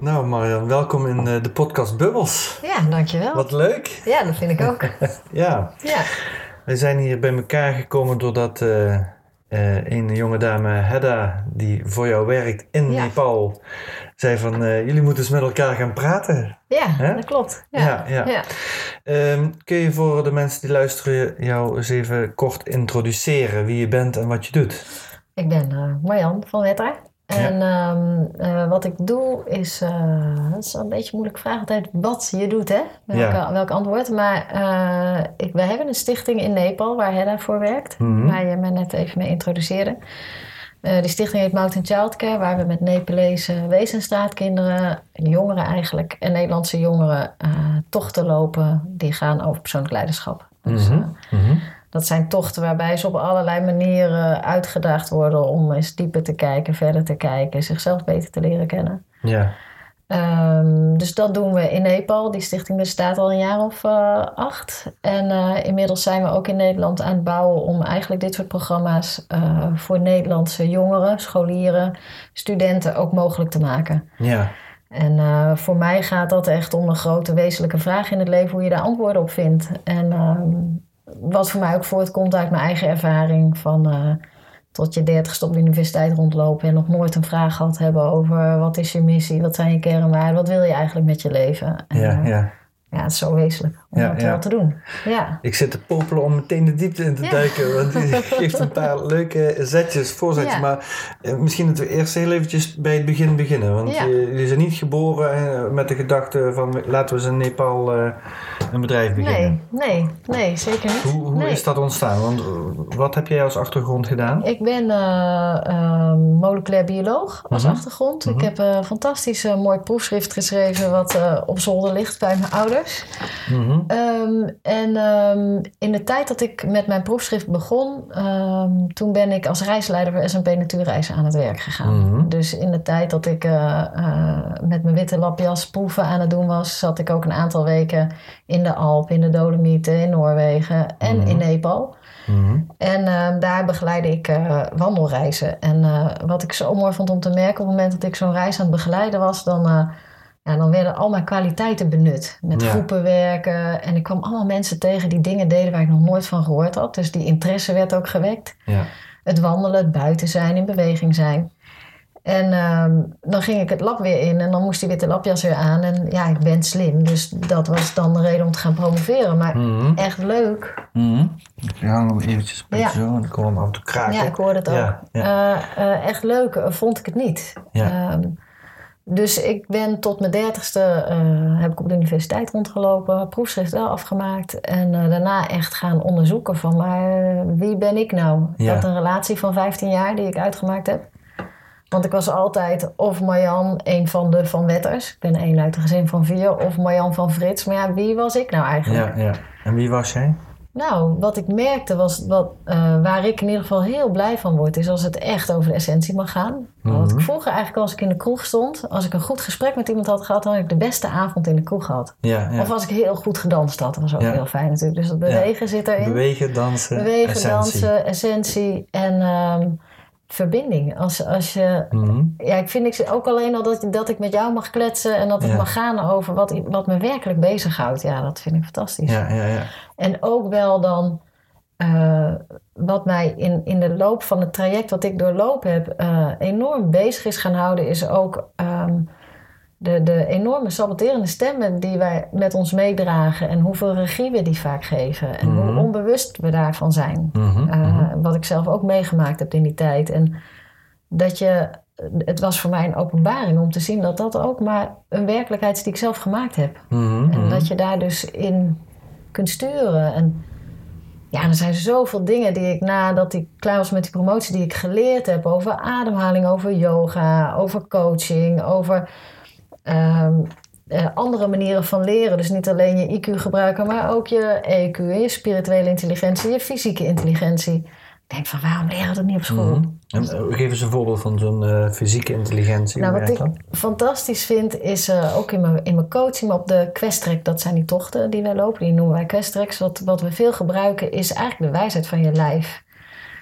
Nou Marian, welkom in eh, de podcast Bubbles. Ja, dankjewel. Wat leuk. Ja, dat vind ik ook. Ja, ja. wij zijn hier bij elkaar gekomen doordat eh, eh, een jonge dame, Hedda, die voor jou werkt in Ja. Nepal, zei van jullie moeten eens met elkaar gaan praten. Ja, dat klopt. Ja, Ja, ja. Ehm, kun je voor de mensen die luisteren jou eens even kort introduceren wie je bent en wat je doet? Ik ben Marjan van Wetter. En ehm, eh, wat ik doe is, eh dat is een beetje een moeilijke vraag altijd, wat je doet hè? Welke, Ja. welk antwoord. Maar eh, ik, wij hebben een stichting in Nepal waar Hedda voor werkt. Mhm. Waar je me net even mee introduceerde. Die stichting heet Mountain Childcare, waar we met Nepalese wezenstraatkinderen, jongeren eigenlijk, en Nederlandse jongeren tochten lopen die gaan over persoonlijk leiderschap. Dus, Mhm, mhm. Dat zijn tochten waarbij ze op allerlei manieren uitgedaagd worden om eens dieper te kijken, verder te kijken, zichzelf beter te leren kennen. Ja, Ehm, dus dat doen we in Nepal. Die stichting bestaat al een jaar of eh, acht. En eh, inmiddels zijn we ook in Nederland aan het bouwen om eigenlijk dit soort programma's eh, voor Nederlandse jongeren, scholieren, studenten ook mogelijk te maken. ja, En voor mij gaat dat echt om een grote wezenlijke vraag in het leven, hoe je daar antwoorden op vindt. En ehm, wat voor mij ook voortkomt uit mijn eigen ervaring van eh, tot je dertigste op de universiteit rondlopen en nog nooit een vraag gehad hebben over wat is je missie, wat zijn je kernwaarden, wat wil je eigenlijk met je leven. En, ja, eh, ja. Ja, het is zo wezenlijk om Ja, dat ja. wel te doen. Ja. Ik zit te popelen om meteen de diepte in te Ja. duiken. Want je geeft een paar leuke zetjes, voorzetjes. Maar eh, misschien dat we eerst heel eventjes bij het begin beginnen. Want je- jullie zijn niet geboren eh, met de gedachte van laten we eens in Nepal eh, een bedrijf beginnen. Nee, nee, nee, zeker niet. Hoe, hoe Nee. is dat ontstaan? Want wat heb jij als achtergrond gedaan? Ik ben moleculair bioloog als Mhm. achtergrond. Mhm. Ik heb een fantastisch mooi proefschrift geschreven wat op zolder ligt bij mijn ouders. Mhm. Ehm, en ehm, in de tijd dat ik met mijn proefschrift begon, ehm, toen ben ik als reisleider voor S&P Natuurreizen aan het werk gegaan. Mhm. Dus in de tijd dat ik eh, eh, met mijn witte lapjas proeven aan het doen was, zat ik ook een aantal weken in de Alpen, in de Dolomieten, in Noorwegen en Mhm. in Nepal. En daar begeleidde ik eh, wandelreizen. En wat ik zo mooi vond om te merken, op het moment dat ik zo'n reis aan het begeleiden was, dan, ja, dan werden al mijn kwaliteiten benut. Met Ja. groepen werken. En ik kwam allemaal mensen tegen die dingen deden waar ik nog nooit van gehoord had. Dus die interesse werd ook gewekt. Ja. Het wandelen, het buiten zijn, in beweging zijn. En ehm, dan ging ik het lab weer in en dan moest die witte lapjas weer aan. En ja, ik ben slim, dus dat was dan de reden om te gaan promoveren. Maar Mhm. echt leuk. Mhm. Ik hang hem eventjes een beetje Ja. zo, want ik hoor hem af en toe kraken. Ja, ik hoorde het ook. Ja, ja. Eh, eh, echt leuk eh, vond ik het niet. Ja. Ehm, dus ik ben tot mijn dertigste eh, heb ik op de universiteit rondgelopen, proefschrift wel afgemaakt. En eh, daarna echt gaan onderzoeken van maar eh, wie ben ik nou? Ik Ja. had een relatie van 15 jaar die ik uitgemaakt heb. Want ik was altijd of Marjan, een van de Van Wetters. Ik ben één uit een gezin van vier. Of Marjan van Frits. Maar ja, wie was ik nou eigenlijk? ja, ja. En wie was jij? Nou, wat ik merkte was, wat, eh, waar ik in ieder geval heel blij van word, is als het echt over de essentie mag gaan. Wat Mhm. ik vroeger eigenlijk als ik in de kroeg stond, als ik een goed gesprek met iemand had gehad, dan had ik de beste avond in de kroeg gehad. Ja, ja. Of als ik heel goed gedanst had, dat was ook Ja. heel fijn natuurlijk. Dus dat bewegen zit erin. Bewegen, dansen, Bewegen, essentie. dansen, essentie en ehm, verbinding. Als, als je, Mhm. ja, ik vind ik, ook alleen al dat, dat ik met jou mag kletsen en dat het Ja. mag gaan over wat, wat me werkelijk bezighoudt. Ja, dat vind ik fantastisch. Ja, ja, ja. En ook wel dan eh, wat mij in, in de loop van het traject wat ik doorlopen heb eh, enorm bezig is gaan houden, is ook ehm, de, de enorme saboterende stemmen die wij met ons meedragen en hoeveel regie we die vaak geven en Mhm. hoe onbewust we daarvan zijn. Mhm, Eh, mhm. Wat ik zelf ook meegemaakt heb in die tijd. En dat je, het was voor mij een openbaring om te zien dat dat ook maar een werkelijkheid is die ik zelf gemaakt heb. Mhm, En mhm. dat je daar dus in kunt sturen. En ja, er zijn zoveel dingen die ik nadat ik klaar was met die promotie, die ik geleerd heb over ademhaling, over yoga, over coaching, over ehm, eh, andere manieren van leren. Dus niet alleen je IQ gebruiken, maar ook je EQ, je spirituele intelligentie, je fysieke intelligentie. Ik denk van waarom leren we dat niet op school? Mhm. En uh, geef eens een voorbeeld van zo'n uh, fysieke intelligentie. Nou, wat ik fantastisch vind, is ook in mijn, in mijn coaching, maar op de Questrek, dat zijn die tochten die wij lopen, die noemen wij Questreks. Wat, wat we veel gebruiken is eigenlijk de wijsheid van je lijf.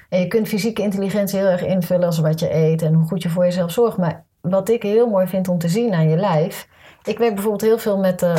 En je kunt fysieke intelligentie heel erg invullen als wat je eet en hoe goed je voor jezelf zorgt. Maar wat ik heel mooi vind om te zien aan je lijf. Ik werk bijvoorbeeld heel veel met uh,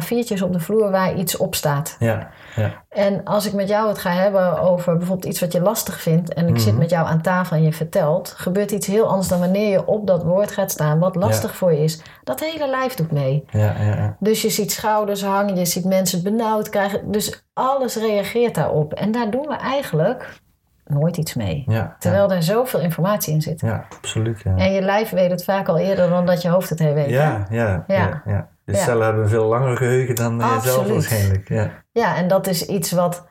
A4'tjes op de vloer waar iets op staat. Ja, ja. En als ik met jou het ga hebben over bijvoorbeeld iets wat je lastig vindt. en ik Mhm. zit met jou aan tafel en je vertelt. gebeurt iets heel anders dan wanneer je op dat woord gaat staan. wat lastig Ja. voor je is. Dat hele lijf doet mee. Ja, ja, ja. Dus je ziet schouders hangen, je ziet mensen benauwd krijgen. Dus alles reageert daarop. En daar doen we eigenlijk nooit iets mee. ja, Terwijl er zoveel informatie in zit. ja. absoluut. Ja. En je lijf weet het vaak al eerder dan dat je hoofd het heeft weten. Ja, ja, ja. Ja. De cellen hebben een veel langer geheugen dan eh, jezelf waarschijnlijk. Ja. Ja, en dat is iets wat.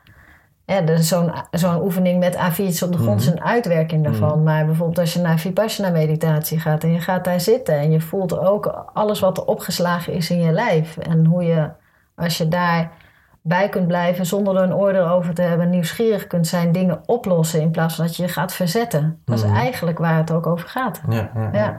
Ja, is zo'n zo'n oefening met A4'tjes op de grond is Mhm. een uitwerking daarvan. Maar bijvoorbeeld als je naar Vipassana meditatie gaat en je gaat daar zitten en je voelt ook alles wat er opgeslagen is in je lijf. En hoe je, als je daar bij kunt blijven zonder er een oordeel over te hebben, nieuwsgierig kunt zijn, dingen oplossen in plaats van dat je je gaat verzetten. Dat is Mhm. eigenlijk waar het ook over gaat. Ja, ja, ja. Ja.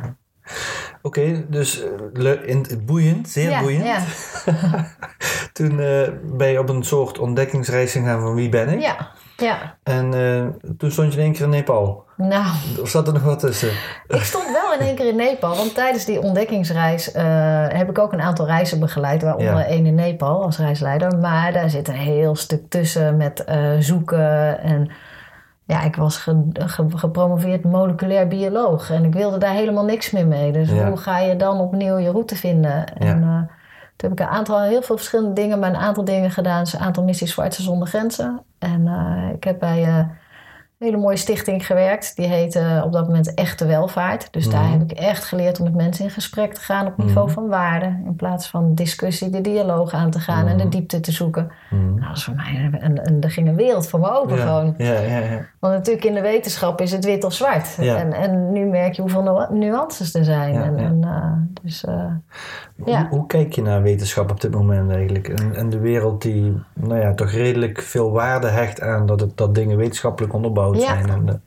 Oké, dus eh, boeiend, zeer boeiend. ja. Toen eh, ben je op een soort ontdekkingsreis gegaan van wie ben ik. Ja, ja. En eh, toen stond je in één keer in Nepal. Nou, Of zat er nog wat tussen? Ik stond wel in één keer in Nepal, want tijdens die ontdekkingsreis eh, heb ik ook een aantal reizen begeleid, waaronder Ja. één in Nepal als reisleider. Maar daar zit een heel stuk tussen met eh, zoeken. En ja, ik was ge- ge- gepromoveerd moleculair bioloog en ik wilde daar helemaal niks meer mee. Dus Ja. hoe ga je dan opnieuw je route vinden? En eh, toen heb ik een aantal, heel veel verschillende dingen, maar een aantal dingen gedaan. Dus een aantal missies Artsen zonder Grenzen. En eh, ik heb bij eh, een hele mooie stichting gewerkt. Die heette op dat moment Echte Welvaart. Dus daar Mhm. heb ik echt geleerd om met mensen in gesprek te gaan op niveau Mhm. van waarde. In plaats van discussie, de dialoog aan te gaan en de Mhm. diepte te zoeken. Nou, dat is voor mij een, een, een- er ging een wereld voor me open ja. gewoon. Ja, ja, ja. Want natuurlijk in de wetenschap is het wit of zwart. En, en nu merk je hoeveel nu- nuances er zijn. En, en, eh, dus eh, Ja. Hoe, hoe kijk je naar wetenschap op dit moment eigenlijk? En, en de wereld die nou ja, toch redelijk veel waarde hecht aan dat, het, dat dingen wetenschappelijk onderbouwd Ja. zijn. En, de-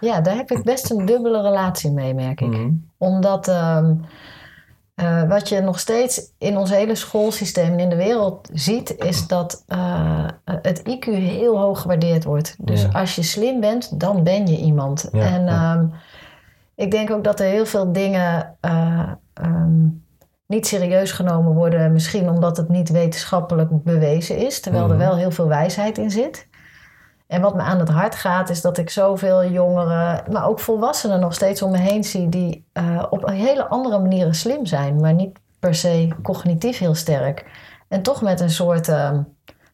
ja, daar heb ik best een dubbele relatie mee, merk ik. Mhm. Omdat ehm, eh, wat je nog steeds in ons hele schoolsysteem en in de wereld ziet, is dat eh, het IQ heel hoog gewaardeerd wordt. Dus Ja. als je slim bent, dan ben je iemand. En ehm, ik denk ook dat er heel veel dingen eh, ehm, niet serieus genomen worden, misschien omdat het niet wetenschappelijk bewezen is, terwijl Mhm. er wel heel veel wijsheid in zit. En wat me aan het hart gaat, is dat ik zoveel jongeren, maar ook volwassenen nog steeds om me heen zie, die eh, op hele andere manieren slim zijn, maar niet per se cognitief heel sterk. En toch met een soort, eh,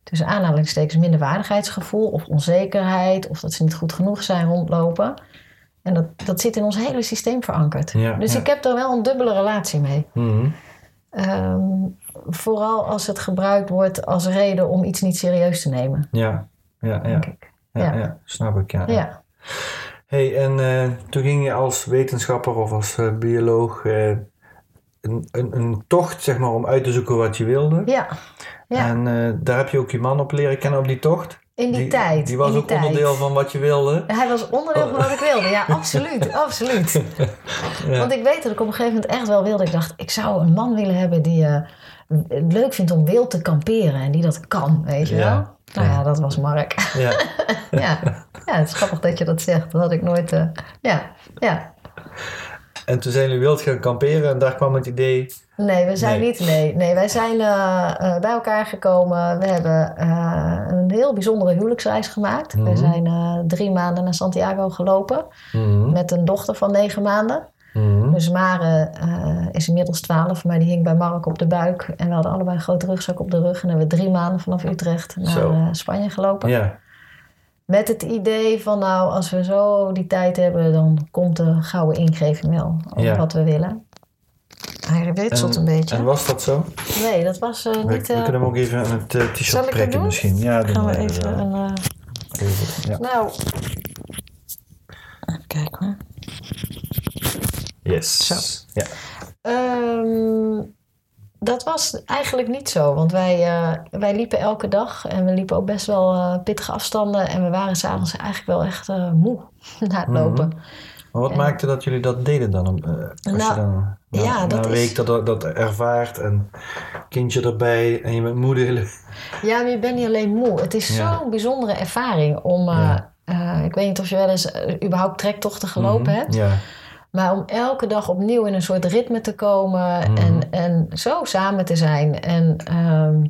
tussen aanhalingstekens, minderwaardigheidsgevoel of onzekerheid, of dat ze niet goed genoeg zijn rondlopen. En dat, dat zit in ons hele systeem verankerd. Ja, dus ja. ik heb er wel een dubbele relatie mee. Mhm. Ehm, vooral als het gebruikt wordt als reden om iets niet serieus te nemen, Ja, ja, ja, ja, Ja. ja, snap ik. Ja. Ja. Hey, en eh, toen ging je als wetenschapper of als eh, bioloog eh, een, een, een tocht zeg maar, om uit te zoeken wat je wilde. Ja, ja. En daar heb je ook je man op leren kennen op die tocht. In die, tijd. Die was die ook onderdeel van wat je wilde. Hij was onderdeel van wat ik wilde. Ja, absoluut. absoluut. Ja. Want ik weet dat ik op een gegeven moment echt wel wilde. Ik dacht, ik zou een man willen hebben die eh, het leuk vindt om wild te kamperen. En die dat kan, weet je Ja. wel. Nou ja, dat was Mark. Ja. ja. ja, het is grappig dat je dat zegt. Dat had ik nooit... eh, ja, ja. En toen zijn jullie wild gaan kamperen en daar kwam het idee. Nee, we zijn Nee. niet. Nee, nee wij zijn eh, eh, bij elkaar gekomen. We hebben eh, een heel bijzondere huwelijksreis gemaakt. We Mhm. zijn drie maanden naar Santiago gelopen. Mhm. Met een dochter van negen maanden. Mhm. Dus Mare is inmiddels 12, maar die hing bij Mark op de buik. En we hadden allebei een grote rugzak op de rug. En hebben we drie maanden vanaf Utrecht naar Spanje gelopen. Ja. Met het idee van nou, als we zo die tijd hebben, dan komt de gouden ingeving wel over wat we willen. Hij En- een beetje. En was dat zo? Nee, dat was eh, We, niet... we eh, kunnen hem ook even aan het eh, t-shirt het trekken doen? misschien. Ja, doen gaan we we even een... eh, even. Ja. nou... Even kijken hoor. Yes. Zo. Ja. Ehm, dat was eigenlijk niet zo. Want wij, eh, wij liepen elke dag en we liepen ook best wel eh, pittige afstanden. En we waren s'avonds eigenlijk wel echt eh, moe na het Mhm. lopen. Maar wat maakte dat jullie dat deden dan? eh, als Nou, je dan na, ja, na dat een is- week dat, dat ervaart en kindje erbij en je bent moe de hele... Ja, maar je bent niet alleen moe. Het is Ja. zo'n bijzondere ervaring om... eh, eh, ik weet niet of je wel eens überhaupt trektochten gelopen Mhm, hebt. Ja. Maar om elke dag opnieuw in een soort ritme te komen Mhm. en, en zo samen te zijn en ehm,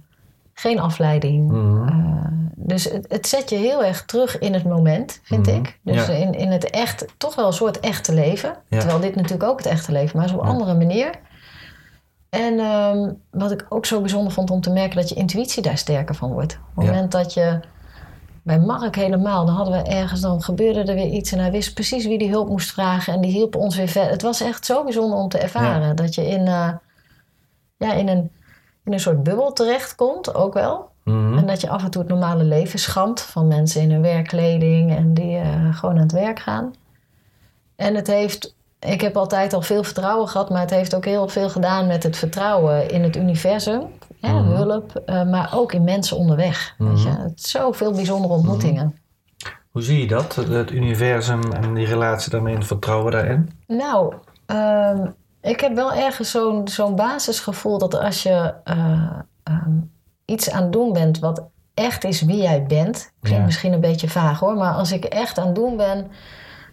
geen afleiding. Mhm. Eh, dus het, het zet je heel erg terug in het moment, vind Mhm. ik. Dus Ja. in, in het echt, toch wel een soort echte leven. Ja. Terwijl dit natuurlijk ook het echte leven, maar op een andere manier. En ehm, wat ik ook zo bijzonder vond om te merken, dat je intuïtie daar sterker van wordt. Op het moment dat je, bij Mark helemaal, dan hadden we ergens, dan gebeurde er weer iets en hij wist precies wie die hulp moest vragen en die hielp ons weer verder. Het was echt zo bijzonder om te ervaren. Dat je in, eh, ja, in, een, in een soort bubbel terechtkomt, ook wel. Mhm. En dat je af en toe het normale leven schampt van mensen in hun werkkleding en die eh, gewoon aan het werk gaan. En het heeft, ik heb altijd al veel vertrouwen gehad, maar het heeft ook heel veel gedaan met het vertrouwen in het universum. Hè, Mhm. Hulp, eh, maar ook in mensen onderweg. Weet je? Mhm. Het zoveel bijzondere ontmoetingen. Hoe zie je dat? Het, universum en die relatie daarmee en het vertrouwen daarin? Nou, ehm, ik heb wel ergens zo'n zo'n basisgevoel dat als je eh, ehm, iets aan het doen bent wat echt is wie jij bent. Klinkt Ja. misschien een beetje vaag hoor, maar als ik echt aan het doen ben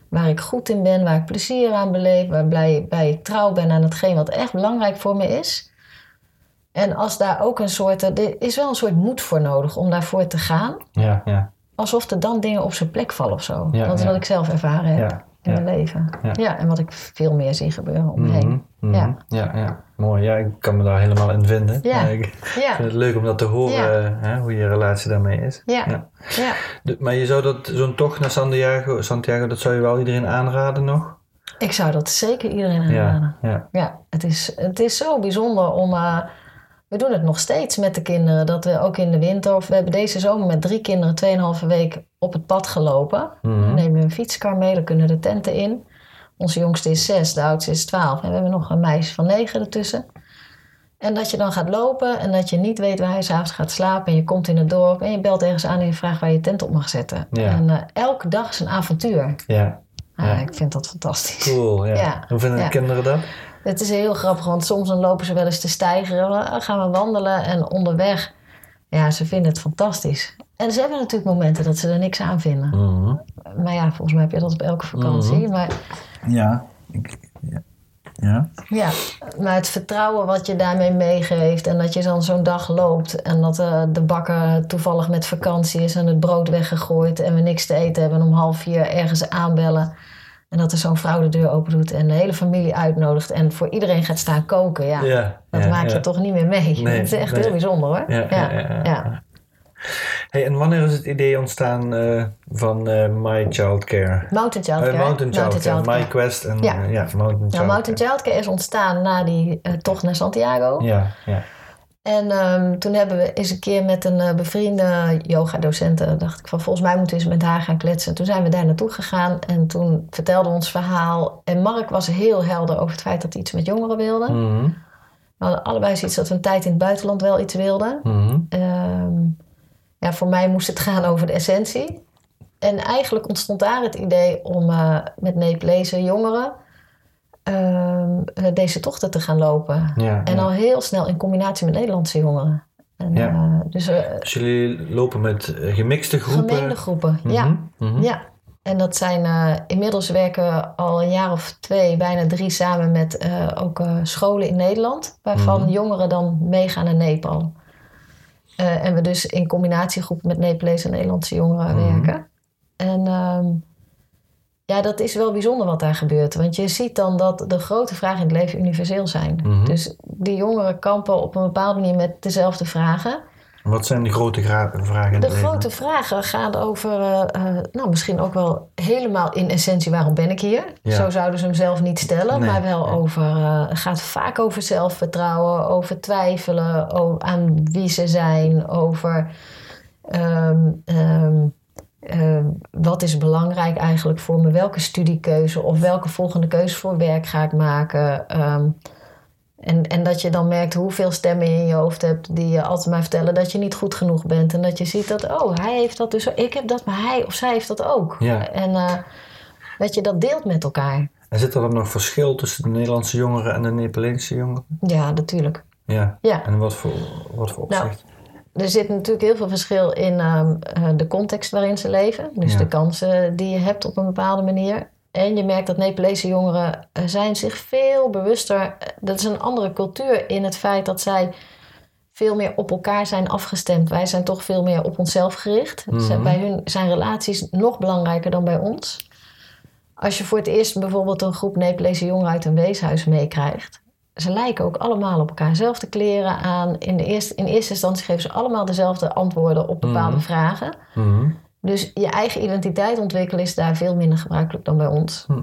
waar ik goed in ben, waar ik plezier aan beleef, waarbij bij ik trouw ben aan hetgeen wat echt belangrijk voor me is. En als daar ook een soort, er is wel een soort moed voor nodig om daarvoor te gaan. Ja, ja, Alsof er dan dingen op zijn plek vallen of zo. Ja, dat is wat ik zelf ervaren heb ja. In ja. mijn leven. Ja. Ja. en wat ik veel meer zie gebeuren om me heen. Mhm, mhm. Ja. Ja, ja. Mooi. Ja, ik kan me daar helemaal in vinden. Ja. Ik vind het leuk om dat te horen, hè, hoe je relatie daarmee is. ja, Ja. De- maar je zou dat, zo'n tocht naar Santiago, Santiago, dat zou je wel iedereen aanraden nog? Ik zou dat zeker iedereen aanraden. ja. Ja, het is, het is zo bijzonder om... eh, we doen het nog steeds met de kinderen. Dat we ook in de winter... Of we hebben deze zomer met drie kinderen... 2,5 week op het pad gelopen. Mhm. We nemen een fietskar mee. Dan kunnen de tenten in. Onze jongste is 6, de oudste is 12. En we hebben nog een meisje van 9 ertussen. En dat je dan gaat lopen en dat je niet weet waar je s'avonds gaat slapen. En je komt in het dorp en je belt ergens aan en je vraagt waar je tent op mag zetten. Ja. En eh, elke dag is een avontuur. Ja, Ah, Ja. Ik vind dat fantastisch. cool. Ja. Ja, Hoe vinden de kinderen dat? Het is heel grappig, want soms dan lopen ze wel eens te stijgeren. Dan gaan we wandelen en onderweg, ja, ze vinden het fantastisch. En ze hebben natuurlijk momenten dat ze er niks aan vinden. Mhm. Maar ja, volgens mij heb je dat op elke vakantie. Mhm. Maar Ja. Ik- ja. Ja. ja, maar het vertrouwen wat je daarmee meegeeft en dat je dan zo'n dag loopt en dat eh, de bakker toevallig met vakantie is en het brood weggegooid en we niks te eten hebben en om half vier ergens aanbellen. En dat er zo'n vrouw de deur open doet en de hele familie uitnodigt en voor iedereen gaat staan koken. Ja, Ja, dat ja, maak je ja. toch niet meer mee. Nee, het is echt nee. heel bijzonder hoor. Ja. Hey, en wanneer is het idee ontstaan eh, van eh, My Child Care? Mountain Child Eh, Care. Mountain Child Care, Childcare. My Quest en Ja. ja, Mountain Child Nou, Mountain Care. Child Care is ontstaan na die tocht naar Santiago. Ja, ja. En ehm, toen hebben we eens een keer met een eh, bevriende yoga-docenten... dacht ik van, volgens mij moeten we eens met haar gaan kletsen. Toen zijn we daar naartoe gegaan en toen vertelde we ons verhaal. En Mark was heel helder over het feit dat hij iets met jongeren wilde. Mhm, We hadden allebei zoiets dat we een tijd in het buitenland wel iets wilden. mhm. Ehm, ja, voor mij moest het gaan over de essentie. En eigenlijk ontstond daar het idee om eh, met Nepalese jongeren ehm, eh, deze tochten te gaan lopen. Ja, En ja. al heel snel in combinatie met Nederlandse jongeren. En, Ja. eh, dus eh, Dus jullie lopen met eh, gemixte groepen? gemengde groepen, Mhm, ja. mhm. ja. En dat zijn, inmiddels werken we al een jaar of twee, bijna drie samen met ook scholen in Nederland. Waarvan Mhm. jongeren dan meegaan naar Nepal. En we dus in combinatiegroepen met Nepalese en Nederlandse jongeren Mhm. werken. En ehm, ja, dat is wel bijzonder wat daar gebeurt. Want je ziet dan dat de grote vragen in het leven universeel zijn. Mhm. Dus die jongeren kampen op een bepaalde manier met dezelfde vragen. Wat zijn de grote vragen in De het leven? grote vragen gaan over, eh, eh, nou misschien ook wel helemaal in essentie, waarom ben ik hier? Ja. Zo zouden ze hem zelf niet stellen, Nee, maar wel over, het gaat vaak over zelfvertrouwen, over twijfelen, o- aan wie ze zijn, over ehm, ehm, wat is belangrijk eigenlijk voor me, welke studiekeuze of welke volgende keuze voor werk ga ik maken. Ehm, En, en dat je dan merkt hoeveel stemmen je in je hoofd hebt die je altijd maar vertellen dat je niet goed genoeg bent. En dat je ziet dat, oh, hij heeft dat dus, ik heb dat, maar hij of zij heeft dat ook. Ja. En eh, dat je dat deelt met elkaar. En zit er dan nog verschil tussen de Nederlandse jongeren en de Nepalese jongeren? Ja, natuurlijk. Ja. Ja. En wat voor, wat voor Nou, opzicht? Er zit natuurlijk heel veel verschil in ehm, eh, de context waarin ze leven. Dus Ja. de kansen die je hebt op een bepaalde manier. En je merkt dat Nepalese jongeren eh, zijn zich veel bewuster. eh, Dat is een andere cultuur in het feit dat zij veel meer op elkaar zijn afgestemd. Wij zijn toch veel meer op onszelf gericht. Mhm. Bij hun zijn relaties nog belangrijker dan bij ons. Als je voor het eerst bijvoorbeeld een groep Nepalese jongeren uit een weeshuis meekrijgt. Ze lijken ook allemaal op elkaar. Zelfde kleren aan. In, de eerste, in eerste instantie geven ze allemaal dezelfde antwoorden op bepaalde Mhm. vragen. Mhm. Dus je eigen identiteit ontwikkelen is daar veel minder gebruikelijk dan bij ons. Hm.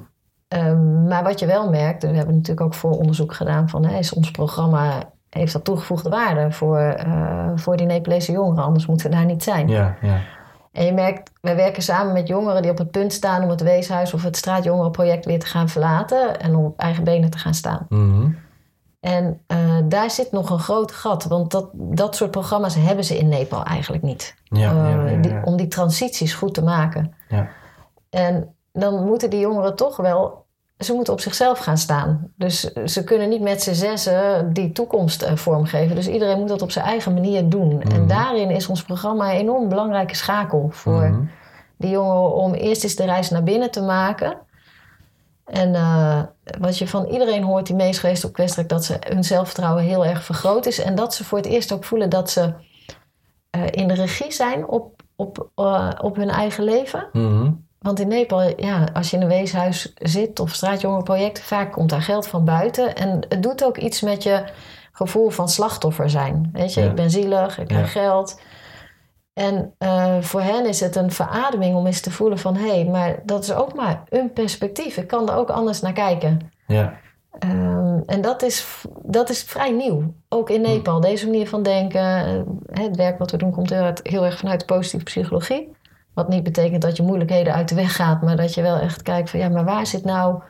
Ehm, maar wat je wel merkt, en we hebben natuurlijk ook vooronderzoek gedaan van hè, is ons programma heeft dat toegevoegde waarde voor, eh, voor die Nepalese jongeren, anders moeten we daar niet zijn. Ja, ja. En je merkt, wij werken samen met jongeren die op het punt staan om het weeshuis of het straatjongerenproject weer te gaan verlaten en om op eigen benen te gaan staan. Mhm. En eh, daar zit nog een groot gat, want dat, dat soort programma's hebben ze in Nepal eigenlijk niet. Ja, ja, Eh, ja, die- ja. om die transities goed te maken. Ja. En dan moeten die jongeren toch wel, ze moeten op zichzelf gaan staan. Dus ze kunnen niet met z'n zessen die toekomst eh, vormgeven. Dus iedereen moet dat op zijn eigen manier doen. En Mhm. daarin is ons programma een enorm belangrijke schakel voor Mhm. die jongeren om eerst eens de reis naar binnen te maken. En eh, wat je van iedereen hoort die mee is geweest op Questrek, dat ze hun zelfvertrouwen heel erg vergroot is. En dat ze voor het eerst ook voelen dat ze eh, in de regie zijn op, op, eh, op hun eigen leven. Mhm. Want in Nepal, ja, als je in een weeshuis zit of straatjongerenproject, vaak komt daar geld van buiten. En het doet ook iets met je gevoel van slachtoffer zijn. Weet je, Ja. ik ben zielig, ik krijg Ja. geld. En eh, voor hen is het een verademing om eens te voelen van... hé, hey, maar dat is ook maar een perspectief. Ik kan er ook anders naar kijken. Ja. Ehm, en dat is, dat is vrij nieuw. Ook in Nepal, deze manier van denken. eh, het werk wat we doen komt heel, uit- heel erg vanuit positieve psychologie. Wat niet betekent dat je moeilijkheden uit de weg gaat, maar dat je wel echt kijkt van ja, maar waar zit nou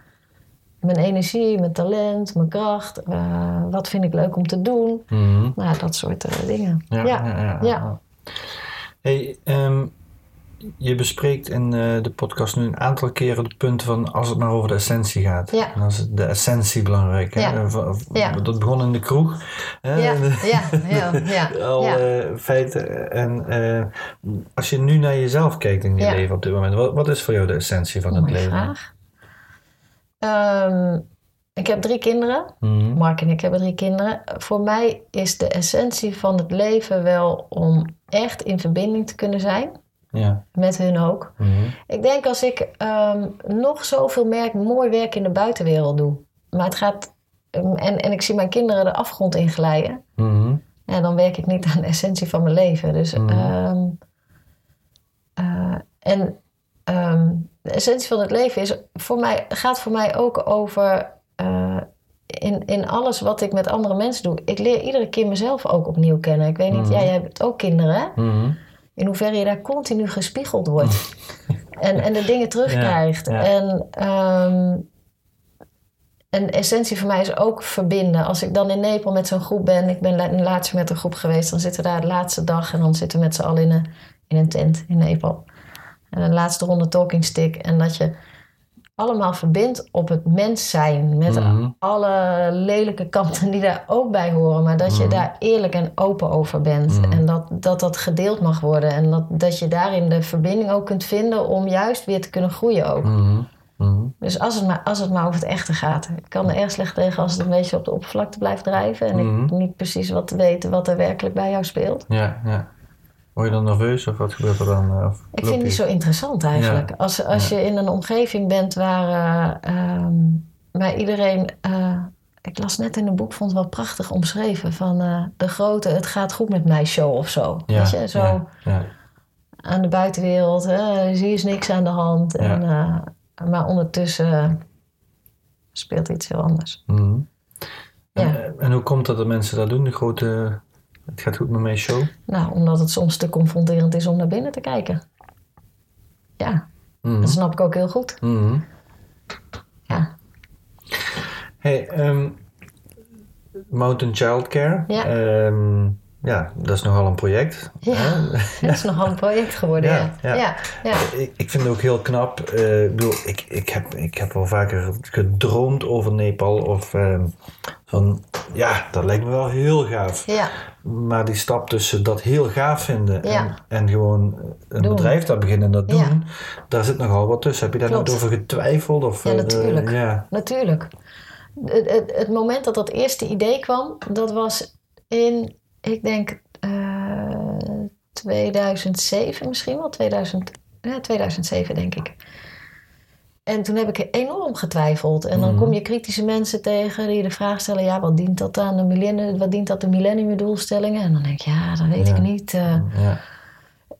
mijn energie, mijn talent, mijn kracht? Eh, wat vind ik leuk om te doen? Mhm. Nou, dat soort dingen. Ja, ja, ja, ja. Hey, ehm, je bespreekt in eh, de podcast nu een aantal keren de punten van als het maar over de essentie gaat. Ja. En dan is de essentie belangrijk. Hè? Ja. V- Ja. Dat begon in de kroeg. Hè? Ja, eh, ja, ja, ja, Al ja. eh, feiten. En eh, als je nu naar jezelf kijkt in je leven op dit moment, wat, wat is voor jou de essentie van het leven? vraag. Ehm, ik heb drie kinderen. Mhm. Mark en ik hebben drie kinderen. Voor mij is de essentie van het leven wel om echt in verbinding te kunnen zijn. Ja. Met hun ook. Mhm. Ik denk als ik ehm, nog zoveel merk, mooi werk in de buitenwereld doe. Maar het gaat. ehm, en, en ik zie mijn kinderen de afgrond in glijden. Mhm. Ja, dan werk ik niet aan de essentie van mijn leven. Dus, ehm, eh, en de essentie van het leven is voor mij, gaat voor mij ook over eh, in, in alles wat ik met andere mensen doe. Ik leer iedere keer mezelf ook opnieuw kennen. Ik weet niet, Mhm. jij hebt ook kinderen? Mhm. In hoeverre je daar continu gespiegeld wordt. en, en de dingen terugkrijgt. Ja, ja. En, ehm, en de essentie voor mij is ook verbinden. Als ik dan in Nepal met zo'n groep ben, ik ben la- laatst met een groep geweest, dan zitten we daar de laatste dag en dan zitten we met z'n allen in een, in een tent in Nepal. En een laatste ronde talking stick. En dat je allemaal verbindt op het mens zijn. Met Mhm. alle lelijke kanten die daar ook bij horen. Maar dat je Mhm. daar eerlijk en open over bent. Mhm. En dat, dat dat gedeeld mag worden. En dat, dat je daarin de verbinding ook kunt vinden om juist weer te kunnen groeien ook. Dus als het, maar, als het maar over het echte gaat. Ik kan er erg slecht tegen als het een beetje op de oppervlakte blijft drijven. En ik niet precies wat te weten wat er werkelijk bij jou speelt. Ja, ja. Word je dan nerveus of wat gebeurt er dan? eh, Of Ik vind het zo interessant eigenlijk. Als, als Ja. je in een omgeving bent waar, eh, ehm, waar iedereen... eh, ik las net in een boek, vond het wel prachtig omschreven... van de grote het gaat goed met mij show of zo. Ja, Weet je, zo aan de buitenwereld. Hè, zie je is niks aan de hand. En, maar ondertussen speelt iets heel anders. Mhm. En, en hoe komt het dat mensen dat doen, die grote... Het gaat goed met mij show? Nou, omdat het soms te confronterend is om naar binnen te kijken. Ja, Mhm. dat snap ik ook heel goed. Mhm. Ja, Hey, ehm, Mountain Childcare. Ja. Ehm, ja, dat is nogal een project. Ja, dat is nogal een project geworden. Ja, Ja, ja. ja. ja, Ik, ik vind het ook heel knap. eh, ik bedoel, ik, ik, heb, ik heb wel vaker gedroomd over Nepal. Of ehm, van, ja, dat lijkt me wel heel gaaf. ja. Maar die stap tussen dat heel gaaf vinden en, Ja. en gewoon een Doen. bedrijf daar beginnen en dat doen, daar zit nogal wat tussen. Heb je daar nooit over getwijfeld? Of, Ja, eh, natuurlijk. ja. Natuurlijk. Het, het, het moment dat dat eerste idee kwam, dat was in, ik denk, eh 2007 misschien wel. 2000, ja, 2007 denk ik. En toen heb ik enorm getwijfeld. En dan Mhm. kom je kritische mensen tegen die de vraag stellen: ja, wat dient dat aan de millennium, wat dient dat de millenniumdoelstellingen? En dan denk ik, ja, dat weet Ja. ik niet. eh. Ja.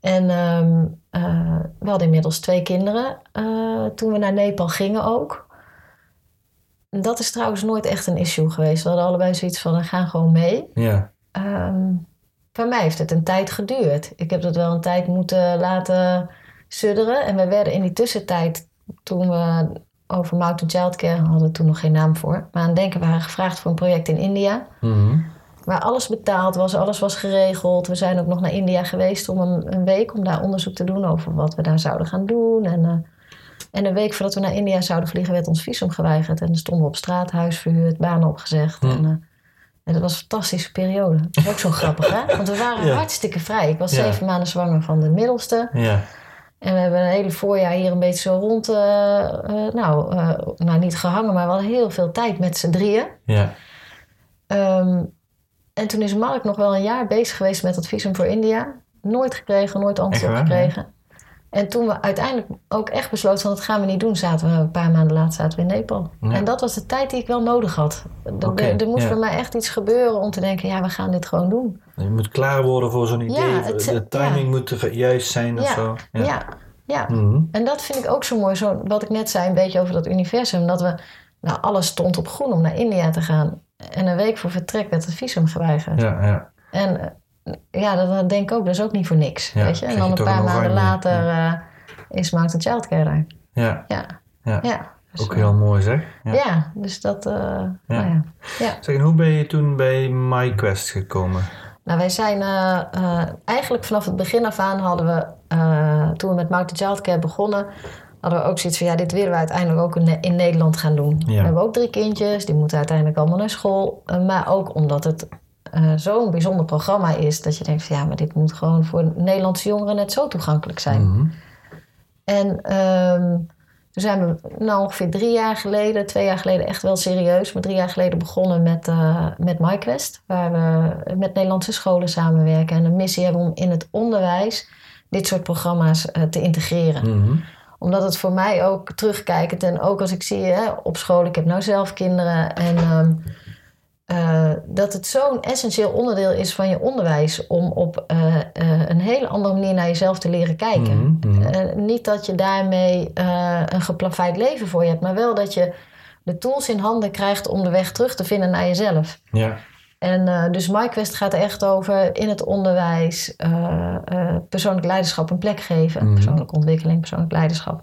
En ehm, eh, we hadden inmiddels twee kinderen eh, toen we naar Nepal gingen ook. Dat is trouwens nooit echt een issue geweest. We hadden allebei zoiets van, we gaan gewoon mee. Ja. Ehm voor mij heeft het een tijd geduurd. Ik heb dat wel een tijd moeten laten sudderen. En we werden in die tussentijd, toen we over Mountain Childcare, hadden we toen nog geen naam voor. Maar aan denken waren gevraagd voor een project in India. Mhm. Waar alles betaald was, alles was geregeld. We zijn ook nog naar India geweest om een, een week om daar onderzoek te doen over wat we daar zouden gaan doen. En, eh, en een week voordat we naar India zouden vliegen, werd ons visum geweigerd. En dan stonden we op straat, huis verhuurd, banen opgezegd. En, eh, en dat was een fantastische periode. Dat is ook zo grappig, hè? Want we waren Ja. hartstikke vrij. Ik was Ja. zeven maanden zwanger van de middelste. Ja. En we hebben een hele voorjaar hier een beetje zo rond, eh, eh, nou, eh, nou, niet gehangen, maar we hadden heel veel tijd met z'n drieën. Ja. Ehm, en toen is Mark nog wel een jaar bezig geweest met dat visum voor India. Nooit gekregen, nooit antwoord gekregen. En toen we uiteindelijk ook echt besloten van dat gaan we niet doen, zaten we een paar maanden later zaten we in Nepal. Ja. En dat was de tijd die ik wel nodig had. Er- er, moest ja. bij mij echt iets gebeuren om te denken, ja, we gaan dit gewoon doen. Je moet klaar worden voor zo'n idee. het- de timing moet juist zijn of Ja, zo. Ja, ja. Mhm. En dat vind ik ook zo mooi. Zo, wat ik net zei, een beetje over dat universum. Dat we, nou, alles stond op groen om naar India te gaan. En een week voor vertrek werd het visum geweigerd. Ja, ja. En ja, dat, denk ik ook. Dat is ook niet voor niks. Ja, weet je? En dan je een paar maanden later eh, is Mountain Childcare daar. Ja, Ja, ja. Dus, ook eh, heel mooi zeg. Ja. dus dat... eh, Nou, ja. Ja. Zeg, en hoe ben je toen bij MyQuest gekomen? Nou, wij zijn eigenlijk vanaf het begin af aan hadden we, toen we met Mountain Childcare begonnen, hadden we ook zoiets van, ja, dit willen we uiteindelijk ook in, in Nederland gaan doen. We hebben ook drie kindjes, die moeten uiteindelijk allemaal naar school. maar ook omdat het eh, zo'n bijzonder programma is, dat je denkt van, ja, maar dit moet gewoon voor Nederlandse jongeren net zo toegankelijk zijn. Mhm. En ehm, toen zijn we nou ongeveer drie jaar geleden, twee jaar geleden echt wel serieus, maar drie jaar geleden begonnen met, eh met MyQuest. Waar we met Nederlandse scholen samenwerken en een missie hebben om in het onderwijs dit soort programma's eh, te integreren. Mhm. Omdat het voor mij ook terugkijkend en ook als ik zie hè, op school, ik heb nou zelf kinderen en ehm, eh, dat het zo'n essentieel onderdeel is van je onderwijs om op eh, eh, een hele andere manier naar jezelf te leren kijken. Mhm, mhm. Niet dat je daarmee een geplaveid leven voor je hebt, maar wel dat je de tools in handen krijgt om de weg terug te vinden naar jezelf. Ja. En dus MyQuest gaat echt over in het onderwijs persoonlijk leiderschap een plek geven. Mhm. Persoonlijke ontwikkeling, persoonlijk leiderschap.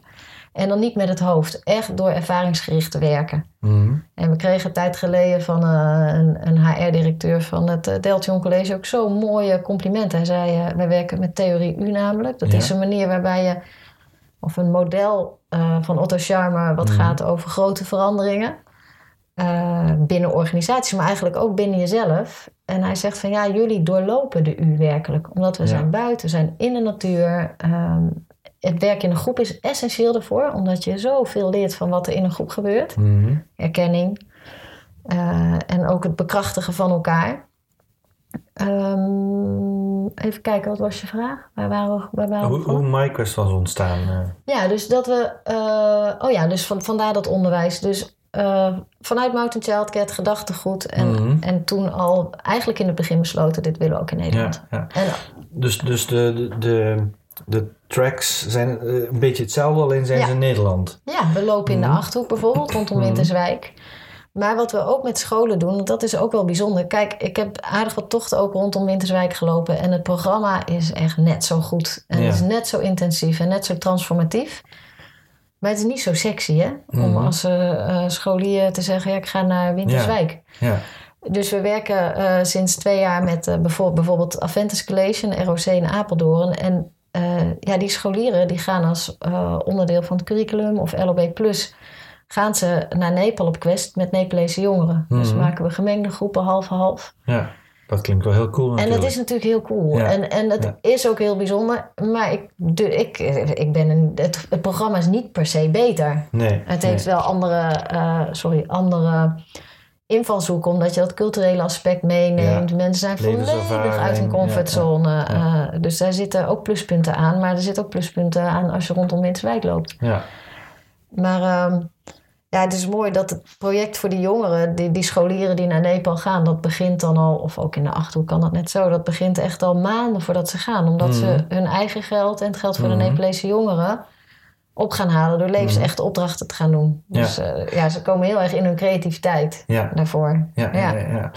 En dan niet met het hoofd, echt door ervaringsgericht te werken. Mhm. En we kregen een tijd geleden van eh, een, een HR-directeur van het uh, Deltion College ook zo'n mooie compliment. Hij zei, eh, wij werken met theorie U namelijk. Dat Ja. is een manier waarbij je, of een model eh, van Otto Scharmer... wat Mhm. gaat over grote veranderingen eh, binnen organisaties... maar eigenlijk ook binnen jezelf. En hij zegt van, ja, jullie doorlopen de U werkelijk. Omdat we Ja. zijn buiten, we zijn in de natuur... Ehm, het werk in een groep is essentieel daarvoor, omdat je zoveel leert van wat er in een groep gebeurt Mhm. erkenning. eh, en ook het bekrachtigen van elkaar. Ehm, even kijken, wat was je vraag? Waar waren we, waar waren we Hoe, hoe MyQuest was ontstaan? eh? Ja, dus dat we... eh, oh ja, dus van, vandaar dat onderwijs. Dus vanuit Mountain het gedachtegoed. En, Mhm. en toen al eigenlijk in het begin besloten... dit willen we ook in Nederland. ja, ja. En, Dus, dus de, de, de, de tracks zijn eh, een beetje hetzelfde, alleen zijn Ja. ze in Nederland. Ja, we lopen in de Mhm. Achterhoek bijvoorbeeld, rondom Mhm. Winterswijk. Maar wat we ook met scholen doen, dat is ook wel bijzonder. Kijk, ik heb aardig wat tochten ook rondom Winterswijk gelopen. En het programma is echt net zo goed. En Ja. het is net zo intensief en net zo transformatief. Maar het is niet zo sexy, hè? Om Mhm. als eh, eh, scholier te zeggen, ja, ik ga naar Winterswijk. Ja. Dus we werken sinds twee jaar met bijvoorbeeld, bijvoorbeeld Aventus Collation, ROC in Apeldoorn. En eh, ja, die scholieren die gaan als eh, onderdeel van het curriculum of LOB Plus... gaan ze naar Nepal op quest met Nepalese jongeren. Dus Mhm. maken we gemengde groepen half-half. Ja, dat klinkt wel heel cool En dat is natuurlijk heel cool. Ja. En, en het Ja. is ook heel bijzonder. Maar ik, de, ik, ik ben een, het, het programma is niet per se beter. Nee. Het nee. heeft wel andere, eh, sorry, andere invalshoeken, omdat je dat culturele aspect meeneemt. Mensen zijn volledig uit hun comfortzone. ja, ja. eh, dus daar zitten ook pluspunten aan. Maar er zitten ook pluspunten aan als je rondom Winterswijk loopt. Ja. Maar ehm, ja, het is mooi dat het project voor die jongeren, die, die scholieren die naar Nepal gaan, dat begint dan al, of ook in de Achterhoek kan dat net zo, dat begint echt al maanden voordat ze gaan. Omdat ze Mhm. hun eigen geld en het geld Mhm. de Nepalese jongeren op gaan halen door levensechte opdrachten te gaan doen. Ja. Dus eh, ja, ze komen heel erg in hun creativiteit Ja. daarvoor. Ja, ja. Ja. ja, ja.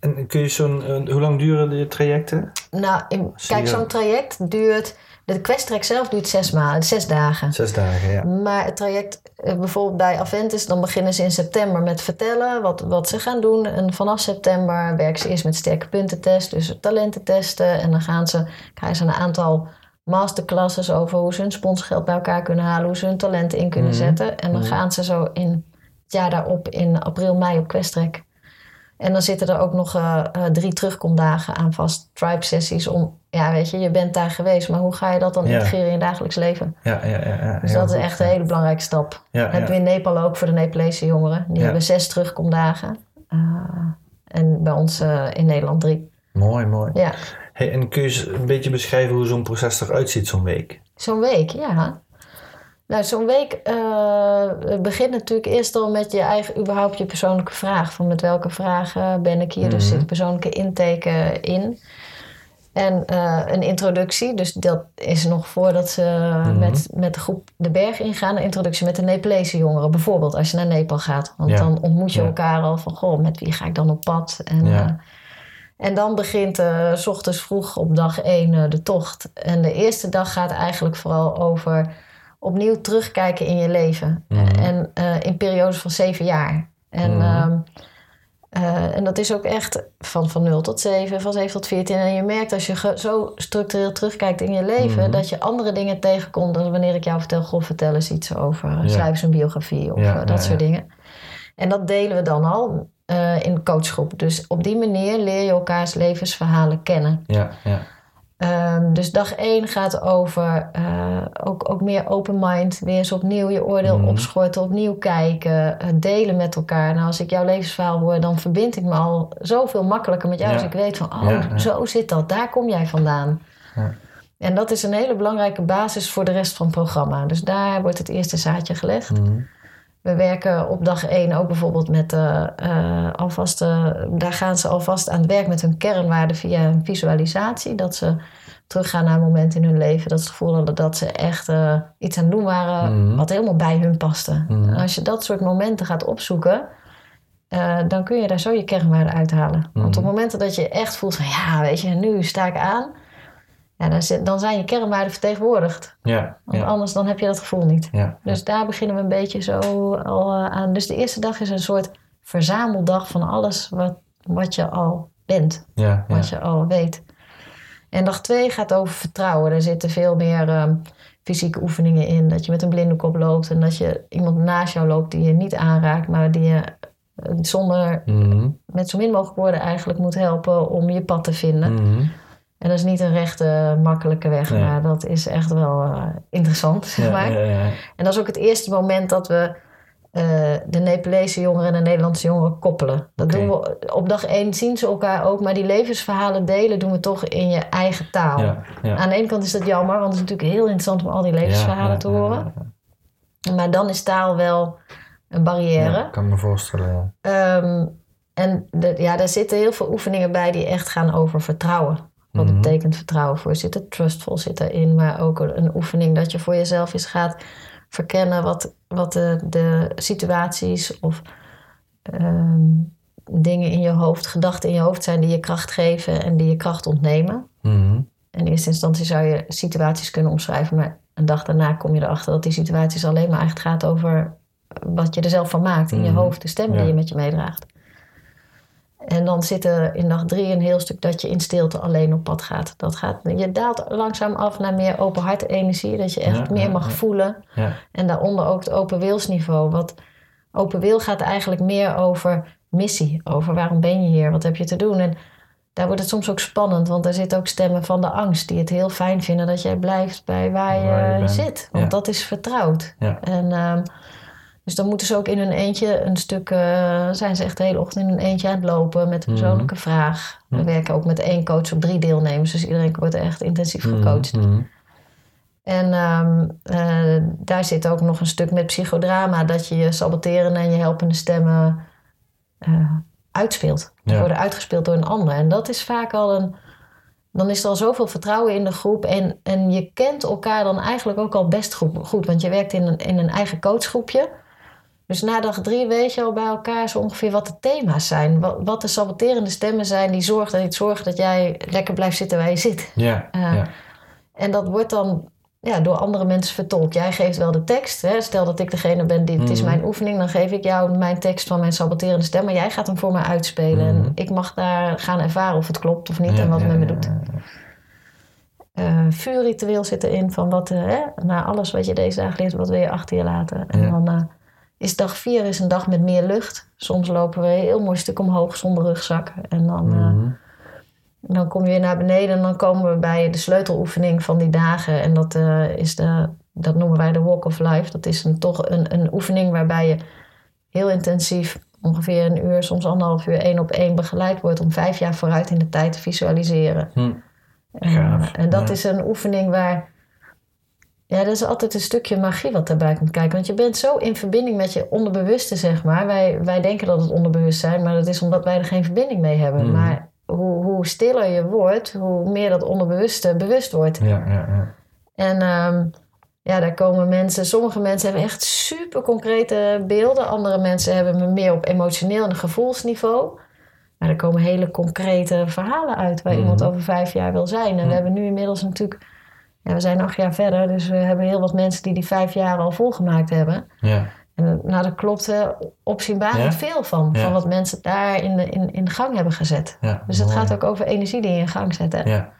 En kun je zo'n... eh, hoe lang duren die trajecten? Nou, in- kijk, zo'n traject duurt, de questtrek zelf duurt zes maanden, zes dagen. Zes dagen, ja. Maar het traject, eh, bijvoorbeeld bij Aventus, dan beginnen ze in september met vertellen wat, wat ze gaan doen. En vanaf september werken ze eerst met sterke puntentest, dus talenten testen. En dan gaan ze, krijgen ze een aantal masterclasses over hoe ze hun sponsgeld bij elkaar kunnen halen, hoe ze hun talenten in kunnen Mhm. zetten. En dan Mhm. gaan ze zo in het jaar daarop in april, mei op Questrek. En dan zitten er ook nog eh, eh, drie terugkomdagen aan vast tribe sessies om, ja weet je, je bent daar geweest, maar hoe ga je dat dan Ja. integreren in je dagelijks leven? Ja, ja, ja. ja. Dus dat is echt een hele belangrijke stap. Ja, Dat hebben we in Nepal ook voor de Nepalese jongeren. Die hebben zes terugkomdagen. Uh, en bij ons eh, in Nederland drie. Mooi, mooi. Ja, Hey, en kun je eens een beetje beschrijven hoe zo'n proces eruit ziet, zo'n week? zo'n week, ja. Nou, zo'n week eh, begint natuurlijk eerst al met je eigen, überhaupt je persoonlijke vraag. Van met welke vragen ben ik hier? Dus Mhm. zit persoonlijke intake in. En eh, een introductie, dus dat is nog voordat ze Mhm. met, met de groep de berg ingaan. Een introductie met de Nepalese jongeren, bijvoorbeeld als je naar Nepal gaat. Want Ja. dan ontmoet je Ja. elkaar al van, goh, met wie ga ik dan op pad? En, Ja. eh, en dan begint eh, s ochtends vroeg op dag één eh, de tocht. En de eerste dag gaat eigenlijk vooral over opnieuw terugkijken in je leven. Mhm. En eh, in periodes van zeven jaar. En, Mhm. ehm, eh, en dat is ook echt van, van 0 tot 7, van 7 tot 14. En je merkt als je zo structureel terugkijkt in je leven, Mhm. dat je andere dingen tegenkomt dan wanneer ik jou vertel, goh, vertel eens iets over, Ja. schrijf eens een biografie of Ja, dat ja, soort dingen. En dat delen we dan al eh, in de coachgroep. Dus op die manier leer je elkaars levensverhalen kennen. Ja, ja. Ehm, dus dag 1 gaat over eh, ook, ook meer open mind. Weer eens opnieuw je oordeel Mhm. opschorten, opnieuw kijken, eh, delen met elkaar. Nou, als ik jouw levensverhaal hoor, dan verbind ik me al zoveel makkelijker met jou. Ja. Als ik weet van, oh, Ja, ja. zo zit dat. Daar kom jij vandaan. Ja. En dat is een hele belangrijke basis voor de rest van het programma. Dus daar wordt het eerste zaadje gelegd. Mhm. We werken op dag 1 ook bijvoorbeeld met eh, eh, alvast, eh, daar gaan ze alvast aan het werk met hun kernwaarden via een visualisatie. Dat ze teruggaan naar een moment in hun leven dat ze het gevoel hadden dat ze echt iets aan het doen waren Mhm. wat helemaal bij hun paste. Mhm. En als je dat soort momenten gaat opzoeken, dan kun je daar zo je kernwaarden uithalen. Want op Mhm. momenten dat je echt voelt van ja, weet je, nu sta ik aan. Ja, dan, zit- dan zijn je kernwaarden vertegenwoordigd. Ja, Want ja, anders dan heb je dat gevoel niet. ja. Dus daar beginnen we een beetje zo al eh, aan. Dus de eerste dag is een soort verzameldag van alles wat, wat je al bent, wat je al weet. En dag twee gaat over vertrouwen. Er zitten veel meer ehm, fysieke oefeningen in. Dat je met een blinde kop loopt en dat je iemand naast jou loopt die je niet aanraakt, maar die je eh, zonder, Mhm. met zo min mogelijk woorden eigenlijk moet helpen om je pad te vinden. Mhm. En dat is niet een rechte, makkelijke weg, Nee. maar dat is echt wel eh, interessant, zeg Ja, maar. ja, ja. En dat is ook het eerste moment dat we eh, de Nepalese jongeren en de Nederlandse jongeren koppelen. Dat doen we op dag één zien ze elkaar ook, maar die levensverhalen delen doen we toch in je eigen taal. Aan de ene kant is dat jammer, want het is natuurlijk heel interessant om al die levensverhalen te horen. Maar dan is taal wel een barrière. Ja, kan me voorstellen. ja. Ehm, en de, ja, daar zitten heel veel oefeningen bij die echt gaan over vertrouwen. Wat Mhm. betekent vertrouwen voor? Zit er trustful zit erin, maar ook een oefening dat je voor jezelf eens gaat verkennen wat, wat de, de situaties of ehm, dingen in je hoofd, gedachten in je hoofd zijn die je kracht geven en die je kracht ontnemen. Mhm. In eerste instantie zou je situaties kunnen omschrijven, maar een dag daarna kom je erachter dat die situaties alleen maar echt gaat over wat je er zelf van maakt in je Mhm. hoofd, de stem die Ja. je met je meedraagt. En dan zit er in dag drie een heel stuk dat je in stilte alleen op pad gaat. Dat gaat je daalt langzaam af naar meer open hart energie. Dat je echt Ja, meer ja, mag ja. voelen. Ja. En daaronder ook het open wilsniveau. Wat open wil gaat eigenlijk meer over missie. Over waarom ben je hier? Wat heb je te doen? En daar wordt het soms ook spannend. Want er zitten ook stemmen van de angst. Die het heel fijn vinden dat jij blijft bij waar je, Waar je bent. zit. Want dat is vertrouwd. Ja. En ehm, dus dan moeten ze ook in hun eentje een stuk... eh, zijn ze echt de hele ochtend in hun eentje aan het lopen met een Mhm. persoonlijke vraag. We Mhm. werken ook met één coach op drie deelnemers. Dus iedereen wordt echt intensief gecoacht. Mhm. En ehm, eh, daar zit ook nog een stuk met psychodrama, dat je je saboterende en je helpende stemmen eh, uitspeelt. Die Ja. worden uitgespeeld door een ander. En dat is vaak al een. Dan is er al zoveel vertrouwen in de groep. En, en je kent elkaar dan eigenlijk ook al best goed. goed want je werkt in een, in een eigen coachgroepje. Dus na dag drie weet je al bij elkaar zo ongeveer wat de thema's zijn. Wat, wat de saboterende stemmen zijn die zorgen, die zorgen dat jij lekker blijft zitten waar je zit. Ja, Eh, ja. En dat wordt dan ja, door andere mensen vertolkt. Jij geeft wel de tekst. Hè? Stel dat ik degene ben die het is Mhm. mijn oefening, dan geef ik jou mijn tekst van mijn saboterende stem, maar jij gaat hem voor mij uitspelen. Mhm. En ik mag daar gaan ervaren of het klopt of niet Ja, en wat het ja, met me doet. ja. Eh vuurritueel zit erin van wat, eh, hè, na alles wat je deze dagen leert, wat wil je achter je laten. En dan is dag vier is een dag met meer lucht. Soms lopen we een heel mooi stuk omhoog zonder rugzak. En dan, eh, Mhm. dan kom je weer naar beneden en dan komen we bij de sleuteloefening van die dagen. En dat, eh, is de, dat noemen wij de Walk of Life. Dat is een, toch een, een oefening waarbij je heel intensief, ongeveer een uur, soms anderhalf uur, één op één begeleid wordt om vijf jaar vooruit in de tijd te visualiseren. Hm. En, dat ja. is een oefening waar. Ja, dat is altijd een stukje magie wat daarbij komt kijken. Want je bent zo in verbinding met je onderbewuste, zeg maar. Wij, wij denken dat het onderbewustzijn, maar dat is omdat wij er geen verbinding mee hebben. Mhm. Maar hoe, hoe stiller je wordt, hoe meer dat onderbewuste bewust wordt. Ja, ja, ja. En ehm, ja, daar komen mensen, sommige mensen hebben echt super concrete beelden. Andere mensen hebben meer op emotioneel en gevoelsniveau. Maar er komen hele concrete verhalen uit waar Mhm. iemand over vijf jaar wil zijn. En we hebben nu inmiddels natuurlijk, ja, we zijn acht jaar verder, dus we hebben heel wat mensen die die vijf jaar al volgemaakt hebben. ja. En nou, daar klopt eh, opzienbarend Ja? veel van, Ja. van wat mensen daar in, de, in, in gang hebben gezet. ja. Dus het gaat ook over energie die je in gang zet. Hè? Ja.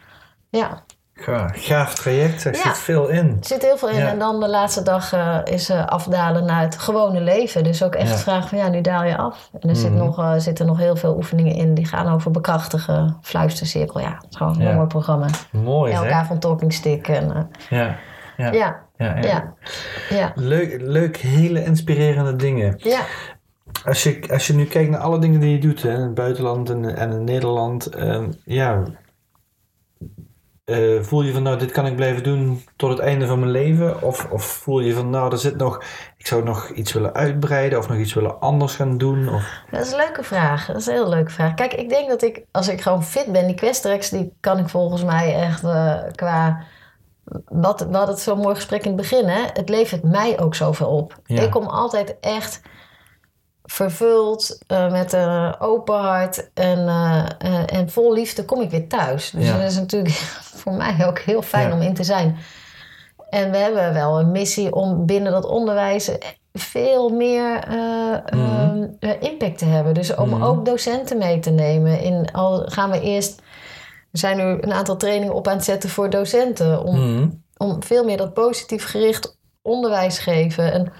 ja. Gaaf, gaaf traject, er Ja. zit veel in. Er zit heel veel in. Ja. En dan de laatste dag eh, is eh, afdalen naar het gewone leven. Dus ook echt Ja. vragen van ja, nu daal je af. En er zit Mhm. nog, eh, zitten nog heel veel oefeningen in die gaan over bekrachtigen, fluistercirkel. Ja, het is gewoon een mooi programma. Mooi, Elke hè? avond talking stick. En, Ja. Ja. ja, Ja, ja. ja, ja, Leuk, leuk, hele inspirerende dingen. ja. Als je, als je nu kijkt naar alle dingen die je doet hè, in het buitenland en, en in Nederland, ehm, ja, eh, voel je van nou, dit kan ik blijven doen tot het einde van mijn leven? Of, of voel je van nou, er zit nog, ik zou nog iets willen uitbreiden of nog iets willen anders gaan doen? Of, Dat is een leuke vraag. Dat is een heel leuke vraag. Kijk, ik denk dat ik, als ik gewoon fit ben, die Questrex, die kan ik volgens mij echt eh, qua. Wat, we hadden het zo'n mooi gesprek in het begin, hè? Het levert mij ook zoveel op. Ja. Ik kom altijd echt vervuld, eh, met een open hart en, eh, eh, en vol liefde kom ik weer thuis. Dus Ja. dat is natuurlijk voor mij ook heel fijn Ja. om in te zijn. En we hebben wel een missie om binnen dat onderwijs veel meer Mhm. ehm, eh, impact te hebben. Dus om Mhm. ook docenten mee te nemen. In, al gaan we eerst, we zijn nu een aantal trainingen op aan het zetten voor docenten. Om, Mhm. om veel meer dat positief gericht onderwijs geven. En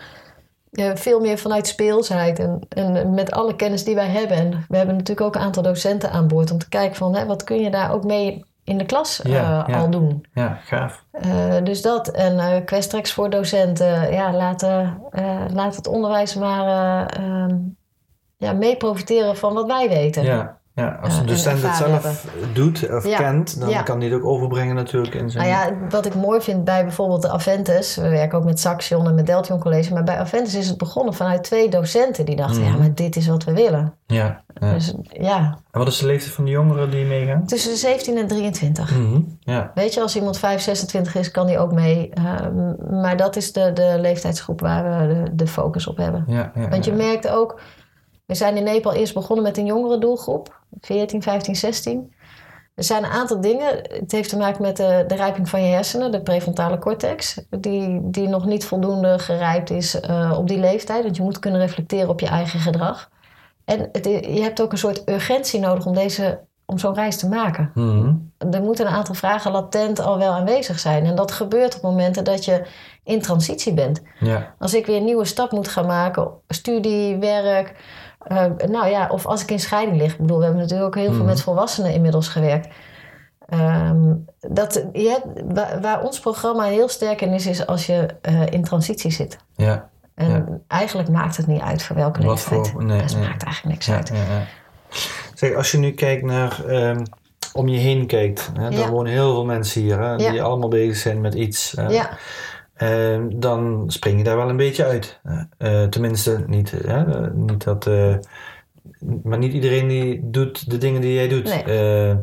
veel meer vanuit speelsheid en, en met alle kennis die wij hebben. En we hebben natuurlijk ook een aantal docenten aan boord om te kijken van hè, wat kun je daar ook mee in de klas Ja, ja. al doen. Ja, gaaf. Eh, dus dat. En eh Questrex voor docenten. Ja, laat, laat het onderwijs maar eh, ehm, ja, mee profiteren van wat wij weten. Ja, ja. als en docent het zelf doet of Ja, kent, dan ja. kan die het ook overbrengen natuurlijk in zijn... Nou ja, wat ik mooi vind bij bijvoorbeeld de Aventus, we werken ook met Saxion en met Deltion College, maar bij Aventus is het begonnen vanuit twee docenten die dachten, Mhm. ja, maar dit is wat we willen. ja, ja. Dus ja, En wat is de leeftijd van de jongeren die meegaan? tussen de 17 en 23. Mhm. Ja, Weet je, als iemand 5, 26 is, kan die ook mee. Ehm, maar dat is de, de leeftijdsgroep waar we de, de focus op hebben. Want je merkt ook, we zijn in Nepal eerst begonnen met een jongere doelgroep, 14, 15, 16. Er zijn een aantal dingen. Het heeft te maken met de, de rijping van je hersenen, de prefrontale cortex, die, die nog niet voldoende gerijpt is eh, op die leeftijd. Want je moet kunnen reflecteren op je eigen gedrag. En het, je hebt ook een soort urgentie nodig om, deze, om zo'n reis te maken. Mhm. Er moeten een aantal vragen latent al wel aanwezig zijn. En dat gebeurt op momenten dat je in transitie bent. Ja, Als ik weer een nieuwe stap moet gaan maken, studie, werk. Eh, nou ja, of als ik in scheiding lig. Ik bedoel, we hebben natuurlijk ook heel veel Mhm. met volwassenen inmiddels gewerkt. Ehm, dat, je hebt, waar, waar ons programma heel sterk in is, is als je eh, in transitie zit. ja. En Ja. eigenlijk maakt het niet uit voor welke Wat leeftijd. voor- nee, het nee. maakt eigenlijk niks Ja, uit. ja, ja. Zeg, als je nu kijkt naar ehm, om je heen kijkt, hè, Ja. dan wonen heel veel mensen hier hè, die Ja. allemaal bezig zijn met iets. Ja, ehm, dan spring je daar wel een beetje uit. Eh, tenminste, niet, hè, eh, niet dat. eh, maar niet iedereen die doet de dingen die jij doet. Nee.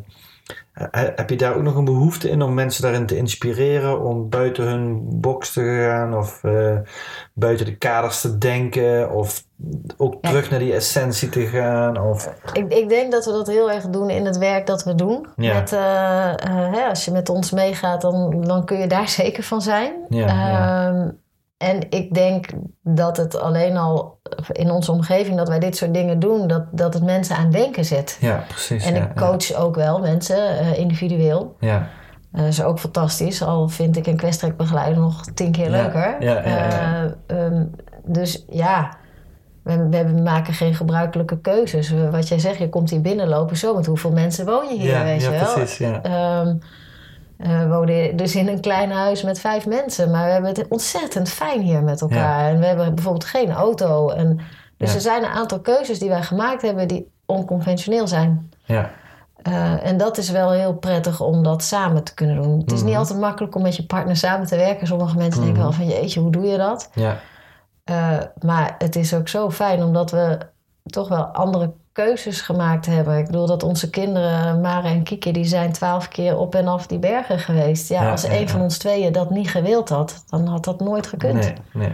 He- heb je daar ook nog een behoefte in om mensen daarin te inspireren, om buiten hun box te gaan of eh, buiten de kaders te denken of ook Ja. terug naar die essentie te gaan? Of, ik, ik denk dat we dat heel erg doen in het werk dat we doen. Ja. Met, eh, eh, hè, als je met ons meegaat, dan, dan kun je daar zeker van zijn. Ja, ja. Ehm, En ik denk dat het alleen al in onze omgeving dat wij dit soort dingen doen, dat, dat het mensen aan het denken zet. ja, precies. En ja, ik coach ook wel mensen eh, individueel. Ja, Dat is ook fantastisch, al vind ik een kwesttrekbegeleider nog tien keer Ja, leuker. ja, ja, ja. Eh, ehm, dus ja, we, we maken geen gebruikelijke keuzes. Wat jij zegt, je komt hier binnenlopen, zo met hoeveel mensen woon je hier, weet ja, je wel? precies. Ja. Ehm, eh, we wonen dus in een klein huis met vijf mensen. Maar we hebben het ontzettend fijn hier met elkaar. En we hebben bijvoorbeeld geen auto. En, dus Ja. er zijn een aantal keuzes die wij gemaakt hebben die onconventioneel zijn. Ja, Eh, en dat is wel heel prettig om dat samen te kunnen doen. Het is niet Mhm. altijd makkelijk om met je partner samen te werken. Sommige mensen denken Mhm. wel van jeetje, hoe doe je dat? ja, Eh, maar het is ook zo fijn omdat we toch wel andere keuzes gemaakt hebben. Ik bedoel dat onze kinderen, Mare en Kieke, die zijn twaalf keer op en af die bergen geweest. Ja, Ja, als ja, een ja. van ons tweeën dat niet gewild had, dan had dat nooit gekund. nee, nee.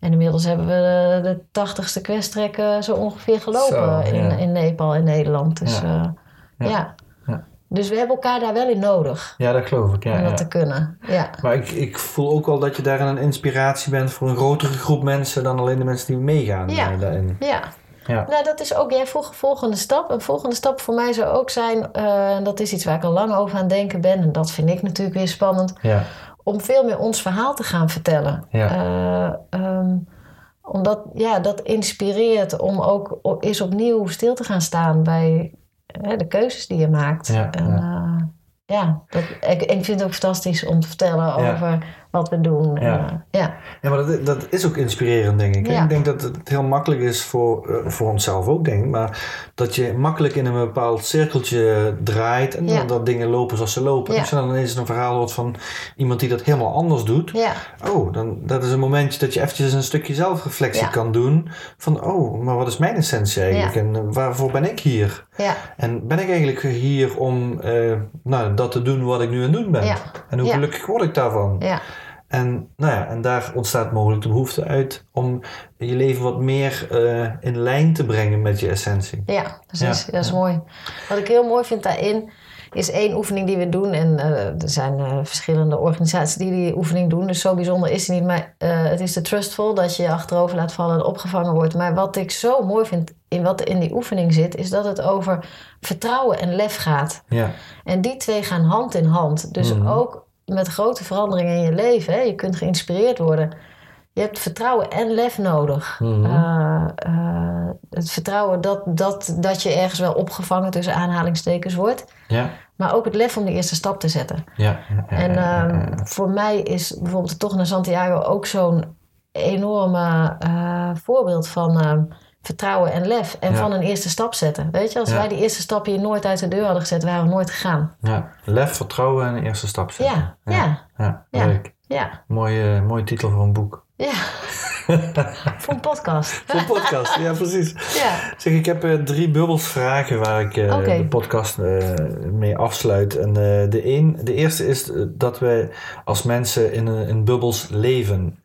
En inmiddels hebben we de, de 80ste questtrek eh, zo ongeveer gelopen Zo, in, in Nepal en Nederland. Dus Ja. ja. Dus we hebben elkaar daar wel in nodig Ja, dat geloof ik. Ja, om dat ja. te kunnen. Ja. Maar ik, ik voel ook wel dat je daarin een inspiratie bent voor een grotere groep mensen dan alleen de mensen die meegaan Ja. eh, daarin. Ja. Ja. Nou, dat is ook, jij vroeg volgende stap. Een volgende stap voor mij zou ook zijn, eh, en dat is iets waar ik al lang over aan het denken ben, en dat vind ik natuurlijk weer spannend, Ja, om veel meer ons verhaal te gaan vertellen. Ja. Eh, ehm, omdat, ja, dat inspireert om ook eens opnieuw stil te gaan staan bij eh, de keuzes die je maakt. Ja, en, ja. ja, dat, ik, ik vind het ook fantastisch om te vertellen Ja. over wat we doen. Ja. Eh, ja. ja maar dat, dat is ook inspirerend, denk ik. Ja. Ik denk dat het heel makkelijk is voor, eh, voor onszelf ook, denk ik. Maar dat je makkelijk in een bepaald cirkeltje draait en Ja. dat dingen lopen zoals ze lopen. Ja. Als je dan ineens een verhaal hoort van iemand die dat helemaal anders doet. ja, Oh, dan, dat is een momentje dat je eventjes een stukje zelfreflectie Ja. kan doen. Van, oh, maar wat is mijn essentie eigenlijk? Ja. En eh, waarvoor ben ik hier? Ja, En ben ik eigenlijk hier om eh, nou, dat te doen wat ik nu aan het doen ben? Ja. En hoe gelukkig word ik daarvan? ja. En, nou ja, en daar ontstaat mogelijk de behoefte uit om je leven wat meer eh, in lijn te brengen met je essentie. Ja, precies. Ja, Dat is ja. mooi. Wat ik heel mooi vind daarin is één oefening die we doen. En eh, er zijn eh, verschillende organisaties die die oefening doen. Dus zo bijzonder is het niet. Maar eh, het is de trustful dat je je achterover laat vallen en opgevangen wordt. Maar wat ik zo mooi vind in wat in die oefening zit, is dat het over vertrouwen en lef gaat. Ja, En die twee gaan hand in hand. Dus Mhm. ook met grote veranderingen in je leven. Hè, je kunt geïnspireerd worden. Je hebt vertrouwen en lef nodig. Mhm. Eh, eh, het vertrouwen dat, dat, dat je ergens wel opgevangen tussen aanhalingstekens wordt. ja, Maar ook het lef om de eerste stap te zetten. ja. En ehm, voor mij is bijvoorbeeld de tocht naar Santiago ook zo'n enorme eh, voorbeeld van ehm, vertrouwen en lef. En Ja. van een eerste stap zetten. Weet je, als wij die eerste stap hier nooit uit de deur hadden gezet, waren we nooit gegaan. ja. Lef, vertrouwen en een eerste stap zetten. Ja, ja, ja. Ja. leuk. ja, Mooie, mooie titel voor een boek. Ja. voor een podcast. Voor een podcast, ja precies. Ja, Zeg, ik heb eh, drie bubbelsvragen waar ik eh, de podcast eh, mee afsluit. En de, een, de eerste is dat wij als mensen in, een- in bubbels leven.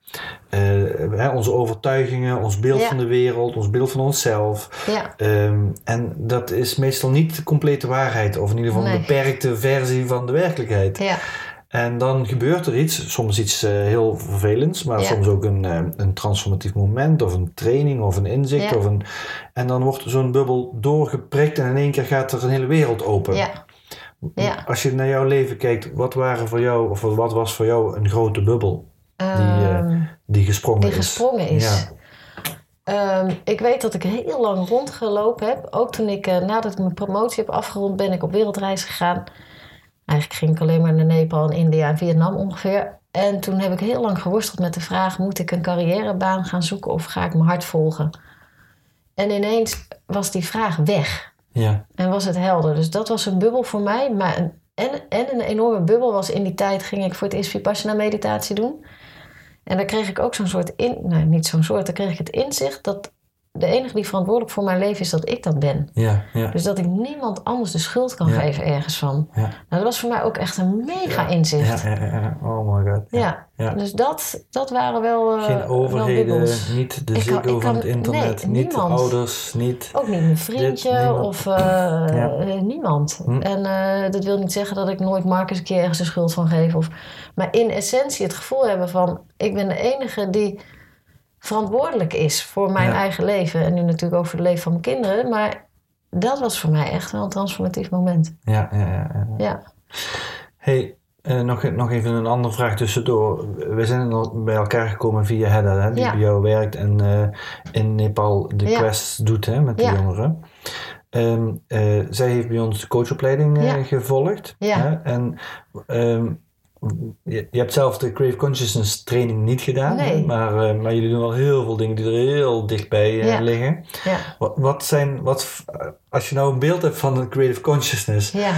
Hè, onze overtuigingen, ons beeld Ja. van de wereld, ons beeld van onszelf. ja, Ehm, en dat is meestal niet de complete waarheid, of in ieder geval een beperkte versie van de werkelijkheid. ja, En dan gebeurt er iets, soms iets eh, heel vervelends, maar Ja. soms ook een, eh, een transformatief moment of een training of een inzicht. Ja. Of een, en dan wordt zo'n bubbel doorgeprikt en in één keer gaat er een hele wereld open. Ja. Ja. Als je naar jouw leven kijkt, wat waren voor jou, of wat was voor jou een grote bubbel Die, eh, Ehm, die gesprongen die is? gesprongen is. Ehm, ik weet dat ik heel lang rondgelopen heb. Ook toen ik, nadat ik mijn promotie heb afgerond, ben ik op wereldreis gegaan. Eigenlijk ging ik alleen maar naar Nepal en India en Vietnam ongeveer. En toen heb ik heel lang geworsteld met de vraag: moet ik een carrièrebaan gaan zoeken of ga ik mijn hart volgen? En ineens was die vraag weg Ja. en was het helder. Dus dat was een bubbel voor mij. Maar een, en, en een enorme bubbel was in die tijd ging ik voor het eerst Vipassana meditatie doen. En daar kreeg ik ook zo'n soort in, nou niet zo'n soort, daar kreeg ik het inzicht dat de enige die verantwoordelijk voor mijn leven is dat ik dat ben. Ja, ja. Dus dat ik niemand anders de schuld kan Ja. geven ergens van. Ja. Nou, dat was voor mij ook echt een mega inzicht. Oh my god. Ja. Ja. dus dat, dat waren wel. eh, Geen wel overheden, bubbels. niet de Ik kan- Ziggo ik van het internet, nee, niet niemand. ouders, niet... Ook niet mijn vriendje Dit, of eh, eh, niemand. Hm. En dat wil niet zeggen dat ik nooit Marcus een keer ergens de schuld van geef. Of, maar in essentie het gevoel hebben van... ik ben de enige die verantwoordelijk is voor mijn Ja. eigen leven. En nu natuurlijk ook voor het leven van mijn kinderen. Maar dat was voor mij echt wel een transformatief moment. Ja, ja, ja. ja. Hey, eh, nog, nog even een andere vraag tussendoor. We zijn bij elkaar gekomen via Hedda, hè, die Ja. bij jou werkt en eh, in Nepal de Ja. quest doet hè, met de jongeren. Ehm, eh, zij heeft bij ons de coachopleiding gevolgd. Ja. Hè, en ehm, je, je hebt zelf de Crave Consciousness training niet gedaan, Nee. maar, eh, maar jullie doen wel heel veel dingen die er heel dichtbij eh, Ja. liggen. ja, Wat, wat zijn, wat, als je nou een beeld hebt van de Creative Consciousness, ja.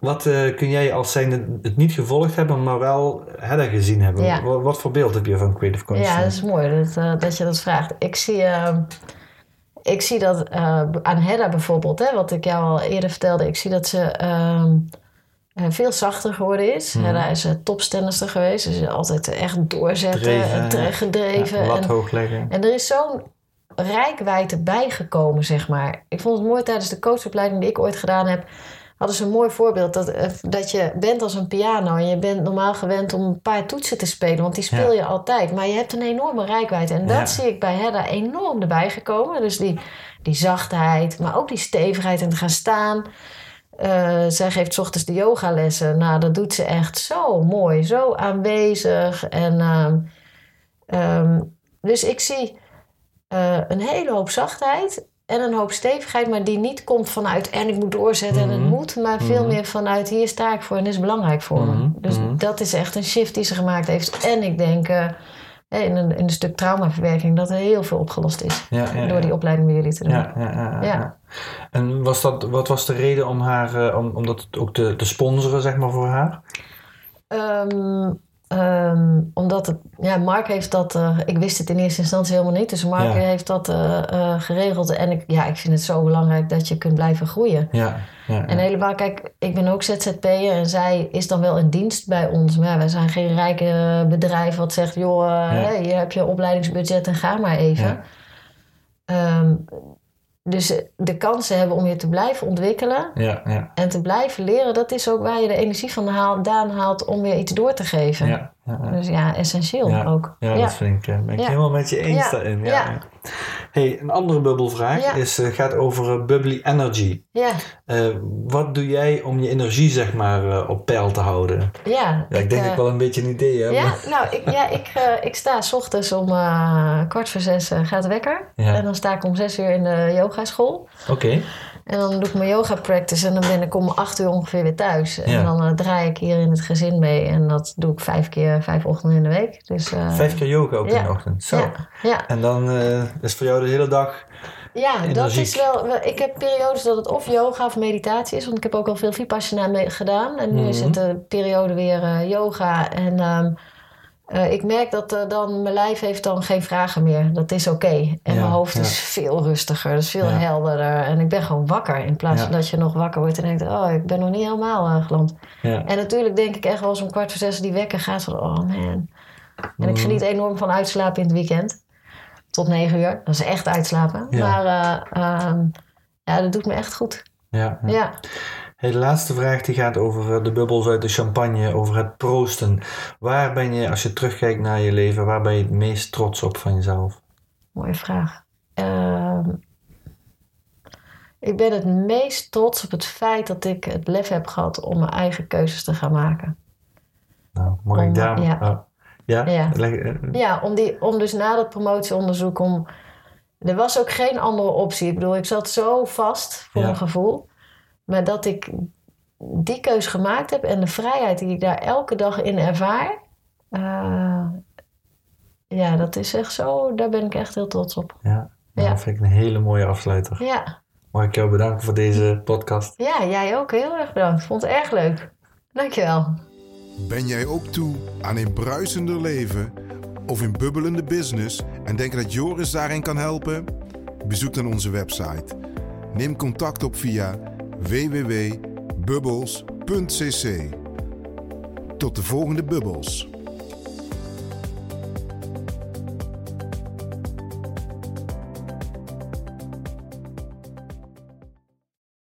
wat eh, kun jij als zijnde het niet gevolgd hebben, maar wel Hedda gezien hebben? Wat, wat voor beeld heb je van Creative Ja, dat Consciousness? is mooi dat, eh, dat je dat vraagt. Ik zie, eh, ik zie dat eh, aan Hedda bijvoorbeeld, hè, wat ik jou al eerder vertelde, ik zie dat ze ehm, eh, veel zachter geworden is. Mhm. Hedda is uh, topstennister geweest, dus altijd echt doorzetten Dreven, en tre- gedreven. Ja, en, hoog leggen. en er is zo'n rijkwijde bijgekomen, zeg maar. Ik vond het mooi tijdens de coachopleiding die ik ooit gedaan heb. Hadden ze een mooi voorbeeld dat, eh, dat je bent als een piano en je bent normaal gewend om een paar toetsen te spelen, want die speel Ja. je altijd. Maar je hebt een enorme rijkwijde en dat Ja. zie ik bij Hedda enorm erbij gekomen. Dus die, die zachtheid, maar ook die stevigheid en te gaan staan. Eh, zij geeft 's ochtends de yogalessen. Nou, dat doet ze echt zo mooi, zo aanwezig. En, ehm, ehm, dus ik zie eh, een hele hoop zachtheid en een hoop stevigheid, maar die niet komt vanuit en ik moet doorzetten en Mhm. het moet, maar veel Mhm. meer vanuit hier sta ik voor en dit is belangrijk voor me. Mhm, Dus mhm. dat is echt een shift die ze gemaakt heeft. En ik denk eh, in, een, in een stuk traumaverwerking dat er heel veel opgelost is Ja, ja, door die opleiding bij jullie te doen. Ja. En was dat, wat was de reden om haar, eh, om, om dat ook te, te sponsoren, zeg maar, voor haar? Ehm, ehm, omdat het, ja, Mark heeft dat, eh, ik wist het in eerste instantie helemaal niet, dus Mark Ja. heeft dat eh, eh, geregeld. En ik, ja, ik vind het zo belangrijk dat je kunt blijven groeien. Ja, ja, En helemaal, kijk, ik ben ook ZZP'er en zij is dan wel in dienst bij ons. Maar wij zijn geen rijke bedrijf wat zegt, joh, hier heb je opleidingsbudget en ga maar even. Ja. Dus de kansen hebben om je te blijven ontwikkelen ja, ja, en te blijven leren, dat is ook waar je de energie vandaan haalt om weer iets door te geven. ja, ja. Dus ja, essentieel Ja, ook. Ja, dat vind ik, eh, ben ik helemaal met je eens daarin. Ja. Hey, een andere bubbelvraag is, eh, gaat over eh, bubbly energy. Ja, wat doe jij om je energie zeg maar op peil te houden? ja. Ja, ik denk eh, ik wel een beetje een idee heb. Ja, nou, ik, ja, ik, ik sta s ochtends om kwart voor zes gaat de wekker. En dan sta ik om zes uur in de yogaschool. Oké. En dan doe ik mijn yoga practice en dan ben ik om acht uur ongeveer weer thuis. En Ja. dan eh, draai ik hier in het gezin mee. En dat doe ik vijf keer, vijf ochtenden in de week. Dus, eh, Vijf keer yoga ook in de ochtend. Zo. Ja, ja. En dan eh, is voor jou de hele dag... Ja, dat is wel, Ik heb periodes dat het of yoga of meditatie is. Want ik heb ook al veel vipassana mee gedaan. En nu is Mhm. het de periode weer yoga. En ehm, eh, ik merk dat eh, dan mijn lijf heeft dan geen vragen meer. Dat is oké. En Ja, mijn hoofd ja. is veel rustiger. Dus veel Ja. helderder. En ik ben gewoon wakker. In plaats van dat je nog wakker wordt en denkt... Oh, ik ben nog niet helemaal uh, geland. Ja. En natuurlijk denk ik echt wel eens om kwart voor zes die wekker gaat van... Oh man. En ik Mhm. geniet enorm van uitslapen in het weekend. Tot negen uur. Dat is echt uitslapen. Maar eh, ehm, ja, dat doet me echt goed. Ja, Hey, de laatste vraag die gaat over de bubbels uit de champagne, over het proosten. Waar ben je, als je terugkijkt naar je leven, waar ben je het meest trots op van jezelf? Mooie vraag. Ehm, ik ben het meest trots op het feit dat ik het lef heb gehad om mijn eigen keuzes te gaan maken. Nou, mag ik daar... ja. oh, ja? Ja. Leg- eh, Ja, om, die, om dus na dat promotieonderzoek om... Er was ook geen andere optie. Ik bedoel, ik zat zo vast voor Ja. mijn gevoel. Maar dat ik die keus gemaakt heb en de vrijheid die ik daar elke dag in ervaar... eh, ja, dat is echt zo... Daar ben ik echt heel trots op. Ja, nou, Ja. dat vind ik een hele mooie afsluiter. Ja, Mag ik jou bedanken voor deze podcast? ja jij ook. Heel erg bedankt. Ik vond het erg leuk. Dankjewel. Ben jij ook toe aan een bruisender leven of een bubbelende business en denk dat Joris daarin kan helpen? Bezoek dan onze website. Neem contact op via www.bubbles.cc. Tot de volgende bubbels.